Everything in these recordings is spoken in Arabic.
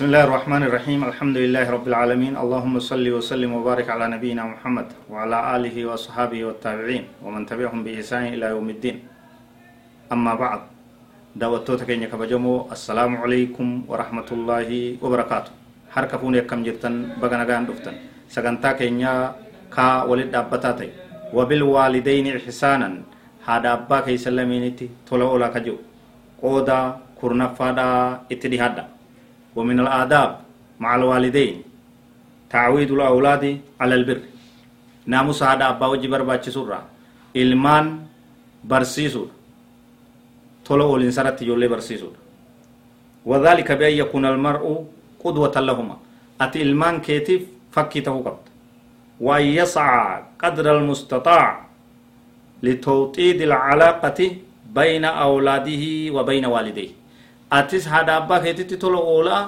بسم الله الرحمن الرحيم الحمد لله رب العالمين اللهم صل وسلم وبارك على نبينا محمد وعلى آله وصحابه والتابعين ومن تبعهم بإحسان إلى يوم الدين أما بعد دعوتك إنك بجمو السلام عليكم ورحمة الله وبركاته حركفون كم جرتن بغن غان دفتن سغنتاك كينيا كا ولد أبتاتي وبالوالدين إحسانا هذا أباك يسلميني تولو لك جو قودا كورنفادا اتدي هذا ومن الآداب مع الوالدين. تعويد الأولاد على البر. ناموس هذا أبا وجي برباتش سورة. إلمان برسيسور تولو أولين سرت جولي برسيسور وذلك بأن يكون المرء قدوة لهما. أتي إلمان كيتيف فكي قبط وأن يسعى قدر المستطاع لتوطيد العلاقة بين أولاده وبين والديه. Atis haadha abbaa keetitti tola oolaa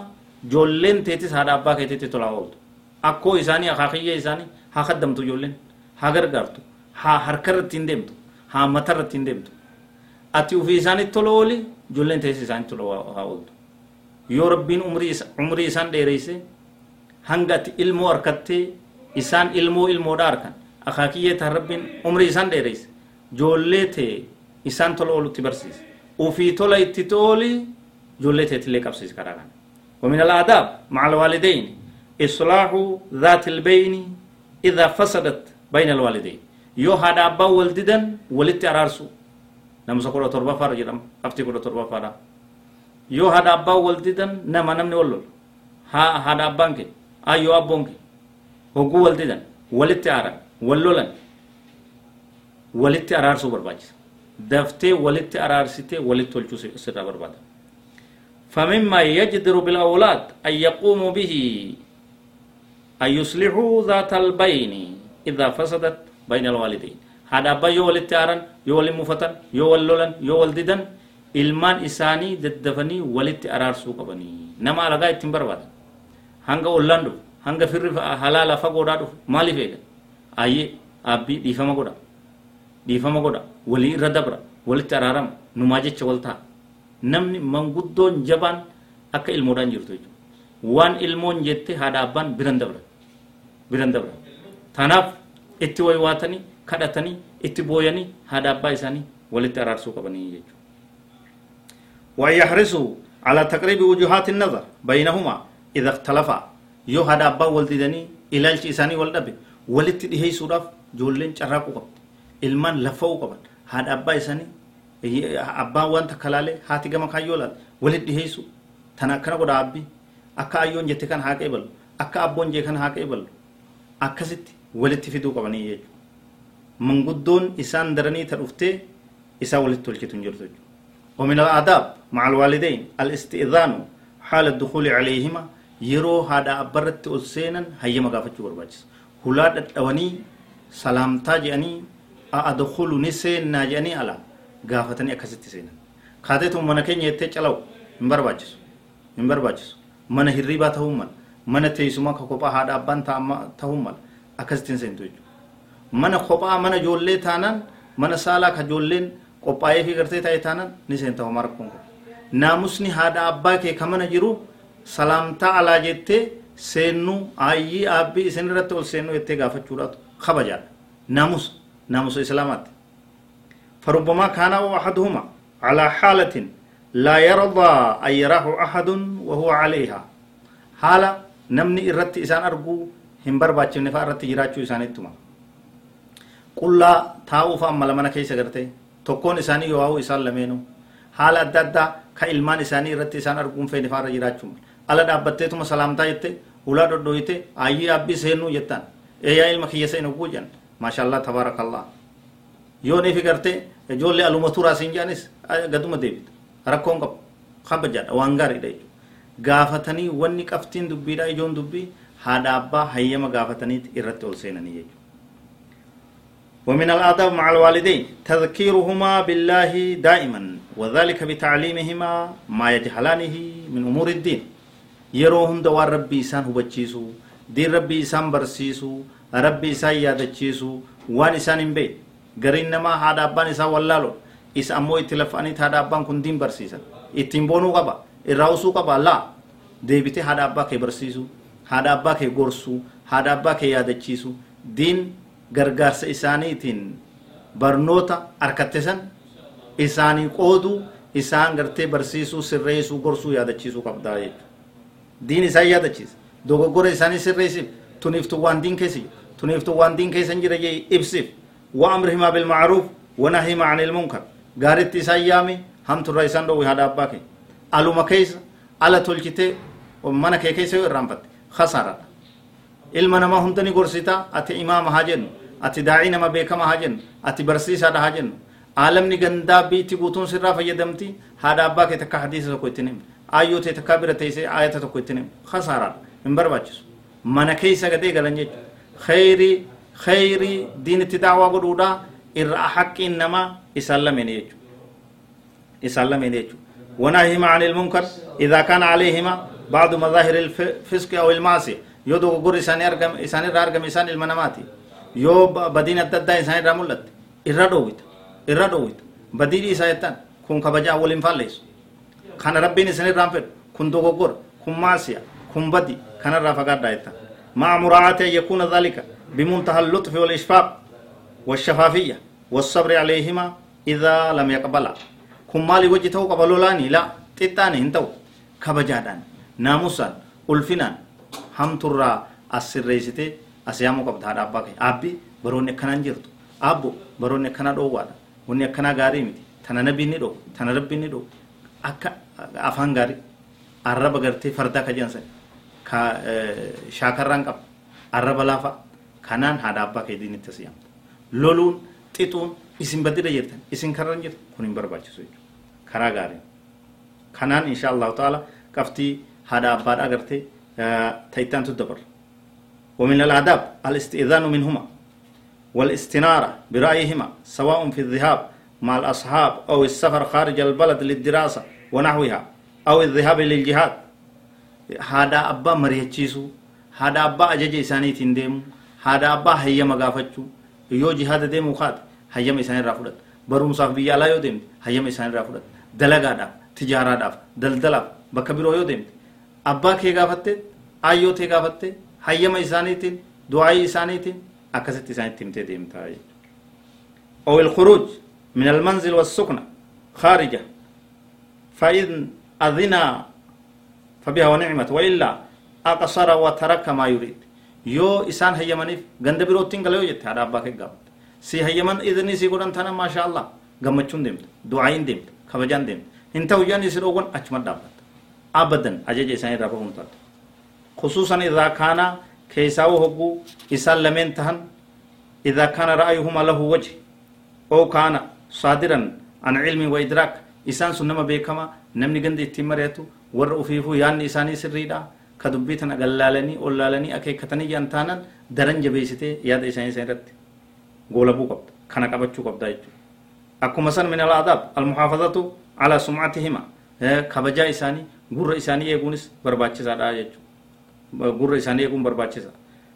joolleen teetis haadha abbaa keetitti tola ooltu akkoo isaanii akaakiyya isaanii haa kaddamtu ijoolleen haa gargaartu haa harkarratti hin deemtu haa matarratti hin deemtu ati ufii isaanitti tola ooli ijoolleen teessis isaanitti tola haa ooltu yoo rabbiin umrii isaan dheereyse hanga ati ilmoo harkattee isaan ilmoo ilmoodha harkan akaakiyyee ta'an rabbiin umrii isaan dheereyse joollee ta'e isaan tola oolutti barsiise ufii tola itti tooli جولة تتلي قبسيس كراغان. ومن الآداب مع الوالدين إصلاح ذات البين إذا فسدت بين الوالدين. يو هذا أبا ولددن ولدت أرارسو. نمسا كورا تربا فارا جرام أفتي كورا تربا فارا. يو هذا أبا ولددن نما نمني ولول ها هذا أبانك أيو أبونك هو ولددن ولدت أرار ولولن ولدت أرارسو برباجس. دفتي ولدت أرارسيتي ولدت ولچو سرا بربادا. فمما يجدر بالأولاد أن يقوموا به أن يصلحوا ذات البين إذا فسدت بين الوالدين. هذا أبا يولي التعران يولي مفتن يولي لولن يولي ددن إلمان إساني ددفني ولي التعرار سوقبني نما لغا يتمبر بادن هنگا أولاندو هنگا فرر حلالا فقودادو مالي فيدا. أي أبي ديفا مقودا ديفا مقودا ولي ردبرا. ولي التعرارم چولتا. Namni manguddoon jabaan akka ilmoodhaan jirtu jechuudha waan ilmoon jette haadha abbaan biran dabra biran dabra tanaaf itti waywaatanii kadhatanii itti booyanii haadha abbaa isaanii walitti araarsuu qabanii jechuudha وأن يحرصوا على تقريب وجهات النظر بينهما إذا اختلفا يو هذا أبا والدني إلى الشيساني والدب ولت هي سوراف جولين شراكو قبط ilmaan lafa'uu qaban haadha abbaa isaanii abbaan wanta kalaalee haati gama kaayyoo laal walit dhiheessu tana akkana godha abbi akka ayyoon jette kan haa qeeballu akka abboon jee kan haa qeeballu akkasitti walitti fiduu qabanii jechuudha manguddoon isaan daranii ta dhuftee isaa walitti tolchitu hin jirtu jechuudha ومن الآداب مع الوالدين الاستئذان حال الدخول عليهما يرو هذا أبرت ألسينا هيا مغافة برباجس هلا دواني سلامتا جاني أدخل نسين ناجاني على gaafatanii akkasitti seenan kaateetu mana keenya jettee calawu hin barbaachisu hin barbaachisu mana hirriibaa ta'uu mala mana teessumaa ka kophaa haadha abbaan ta'uu mala akkasitti hin seentu jechuudha mana kophaa mana ijoollee taanaan mana saalaa ka ijoolleen qophaa'ee fi gartee taa'ee taanaan ni seenta homaa rakkoon kun naamusni haadha abbaa kee ka mana jiru salaamtaa alaa jettee seennuu ayyii aabbii isin irratti ol seennuu jettee gaafachuudhaatu kabajaadha naamusa naamusa islaamaatti فربما كان أحدهما على حالة لا يرضى أن يراه أحد وهو عليها. حالة نمني إرت إسان أرجو هم برباتش نفا إرت جراچو إسان إتما قل لا تاو فأما لمن كيس غرتي تكون إساني يواو إسان لمنو حالة أدى كإلمان إساني إرت إسان أرجو في نفا جراچو ألا دابتة سلامتا يتة ولا دو يتة أي أبي سينو يتان إيه إلما كيسين وجن ما شاء الله تبارك الله yoo neefi gartee ijoollee aluma turaa siin jaanis gaduma deebita rakkoon qabu kabajaadha waan gaariidha gaafatanii wanni qabtiin dubbiidha ijoon dubbii haadha abbaa hayyama gaafataniit irratti ol seenanii jechuudha ومن الآداب مع الوالدين تذكيرهما بالله دائما وذلك بتعليمهما ما يجهلانه من أمور الدين يروهم دوار ربي إسان هبتشيسو دين ربي إسان برسيسو ربي إسان يادتشيسو وان إسان إنبي قرين نما هذا أبان إسان واللالو إس أمو إتلفاني هذا أبان كن دين برسيسا إتنبونو قبا إراوسو قبا لا ديبتي هذا أبا كي برسيسو هذا أبا كي غرسو هذا أبا كي يادتشيسو دين gargaarsa isaaniitiin barnoota harkattisan isaanii qooduu isaan gartee barsiisuu sirreessuu gorsuu yaadachiisuu qabdaa jechuudha. Diin isaan yaadachiisa. Dogoggora isaanii sirreessiif tuniiftu waan diin keessa jira. Waan diin keessa jira ibsiif. وأمرهما بالمعروف ونهيما عن المنكر قارت إسان يامي هم ترى إسان دو هذا أباكي ألو مكيس على تلجتي ومنا كي كيس يرمبت خسارة daa'ii nama beekama haa jennu ati barsiisaadha haa jennu aalamni gandaa biitti guutuun sirraa fayyadamti haadha abbaa kee takka hadiisa tokko ittiin himu aayyoo tee takka bira teessee aayata tokko ittiin himu khasaaraa hin barbaachisu mana keessa gadee galan jechuudha khayrii diinitti daawaa godhuudha irra haqqiin namaa isaan lameen jechuudha isaan lameen jechuudha ونهيهما عن المنكر إذا كان عليهما بعض مظاهر الفسق أو المعصية yoo dogoggorri argame isaanirraa argame isaan ilma namaati yoo badiin adda addaa isaanirraa mul'atte irra dhoowwita irra dhoowwita badii dhiisaa jettaan kun kabajaa waliin faalleessu kana rabbiin isinirraan fedhu kun dogoggora kun maasiya kun badi kanarraa fagaadhaa مع مراعاة أن يكون ذلك بمنتهى اللطف والإشفاق والشفافية والصبر عليهما إذا لم يقبلا كم مالي وجه تو قبلوا لاني لا تتاني انتو كبجادان ناموسان ألفنان hamturraa as sirreessitee as yaamuu qabda haadha abbaa kee abbi baroonni akkanaan jirtu abbo baroonni akkanaa dhoowwaadha wanni akkanaa gaarii miti tana nabi ni dhoowwa tana rabbi ni dhoowwa akka afaan gaarii arraba gartee fardaa ka kanaan haadha abbaa kee diinitti as yaamta loluun xixuun isin badira jirtan isin karran jirtu kun hin barbaachisu jechuudha karaa gaarii kanaan insha allahu ta'ala qabxii haadha abbaadhaa gartee تيتان تدبر ومن الآداب الاستئذان منهما والاستنارة برأيهما سواء في الذهاب مع الأصحاب أو السفر خارج البلد للدراسة ونحوها أو الذهاب للجهاد هذا أبا مريتشيسو هذا أبا أجج إساني تنديمو هذا أبا هيا مغافتشو يو جهاد ديمو خاد هيا إساني رافدت بروم صاحب بيا لا يو ديم هيا إساني رافدت دلقا داف تجارة داف دلدلاف بكبيرو يو ديمت abbaa kee gaafatte ayyoo tee gaafatte hayyama isaaniitiin du'aayii isaaniitiin akkasitti isaanitti himtee deemtaa أو الخروج من المنزل والسكنة خارجة فإن أذنا فبها ونعمة وإلا أقصر وترك ما يريد yoo isaan hayyamaniif ganda birootiin galayoo jette haadha abbaa kee gaafadde si hayyaman idinii si godhan tana maashaallah gammachuun deemte du'aayin deemte kabajaan deemte hin ta'u yaan isin ogon achuma dhaabbatta abadan ajaja isaan irraa bahuun taate khusuusan irraa kaanaa keessaawu hogguu isaan lameen tahan idhaa kaana ra'ayuhuma lahu waji oo kaana saadiran an cilmi wa idraak isaan sun nama beekamaa namni ganda ittiin mari'atu warra ufiifuu yaanni isaanii sirriidha ka dubbii tana gallaalanii ollaalanii akeekkatanii jaan taanan daran jabeessitee yaada isaanii isa irratti goolabuu qabda kana qabachuu qabda jechuudha akkuma san min al-aadaab al-muhaafazatu ala sumcatihima kabajaa isaanii gurra isaanii eeguunis barbaachisaadha jechuudha gurra isaanii eeguun barbaachisa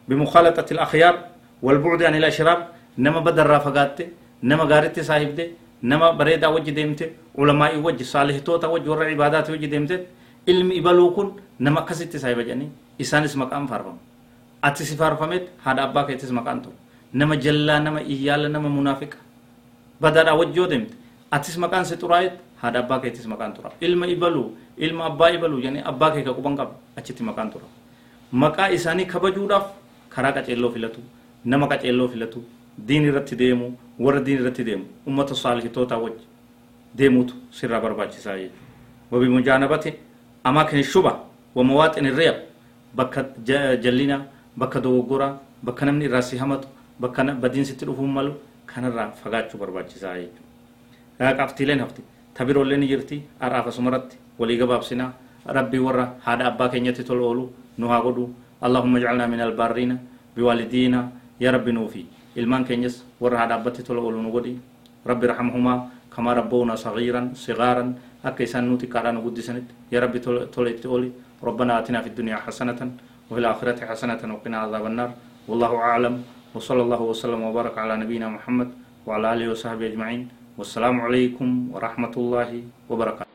bimukhaalaxati al-akhyaar walbucdi an il-ashraar nama badarraa fagaatte nama gaaritti saahibde nama bareedaa wajji deemte ulamaa'ii wajji saalihitoota wajji warra cibaadaati wajji deemte ilmi ibaluu kun nama akkasitti saahiba jedhanii isaanis maqaan faarfamu ati si faarfameet haadha abbaa keetis maqaan ta'u nama jallaa nama iyyaala nama munaafiqa badaadhaa wajji yoo deemte atis maqaan si xuraa'eet haadha abbaa keetis maqaan tura ilma ibaluu ilma abbaa ibaluu jedhanii abbaa kee ka quban qaba achitti maqaan tura maqaa isaanii kabajuudhaaf karaa qaceelloo filatu nama qaceelloo filatu diin irratti deemu warra diin irratti deemu ummata saalihitootaa wajji deemuutu sirraa barbaachisaa jechuudha wabimujaanabati amaakin shuba wamawaaxin irriya bakka jallina bakka dogoggoraa bakka namni irraa si hamatu bakka badiinsitti dhufuun malu kanarraa fagaachuu barbaachisaa jechuudha qabxiileen hafti tabiroollee ni jirti har'aaf asumarratti walii gabaabsinaa ربي ورا هذا أبا كنيتي تلولو نها قدو اللهم اجعلنا من البارين بوالدينا يا ربي نوفي ilman kenyas warra hada abbatti tola olunu godi rabbi saghiran sigaran akka isan nuti kadhanu guddisanit ya rabbi tola itti oli ربنا آتنا في الدنيا حسنة وفي الآخرة حسنة وقنا عذاب النار. والله أعلم. وصلى الله وسلم وبارك على نبينا محمد وعلى آله وصحبه أجمعين. والسلام عليكم ورحمة الله وبركاته.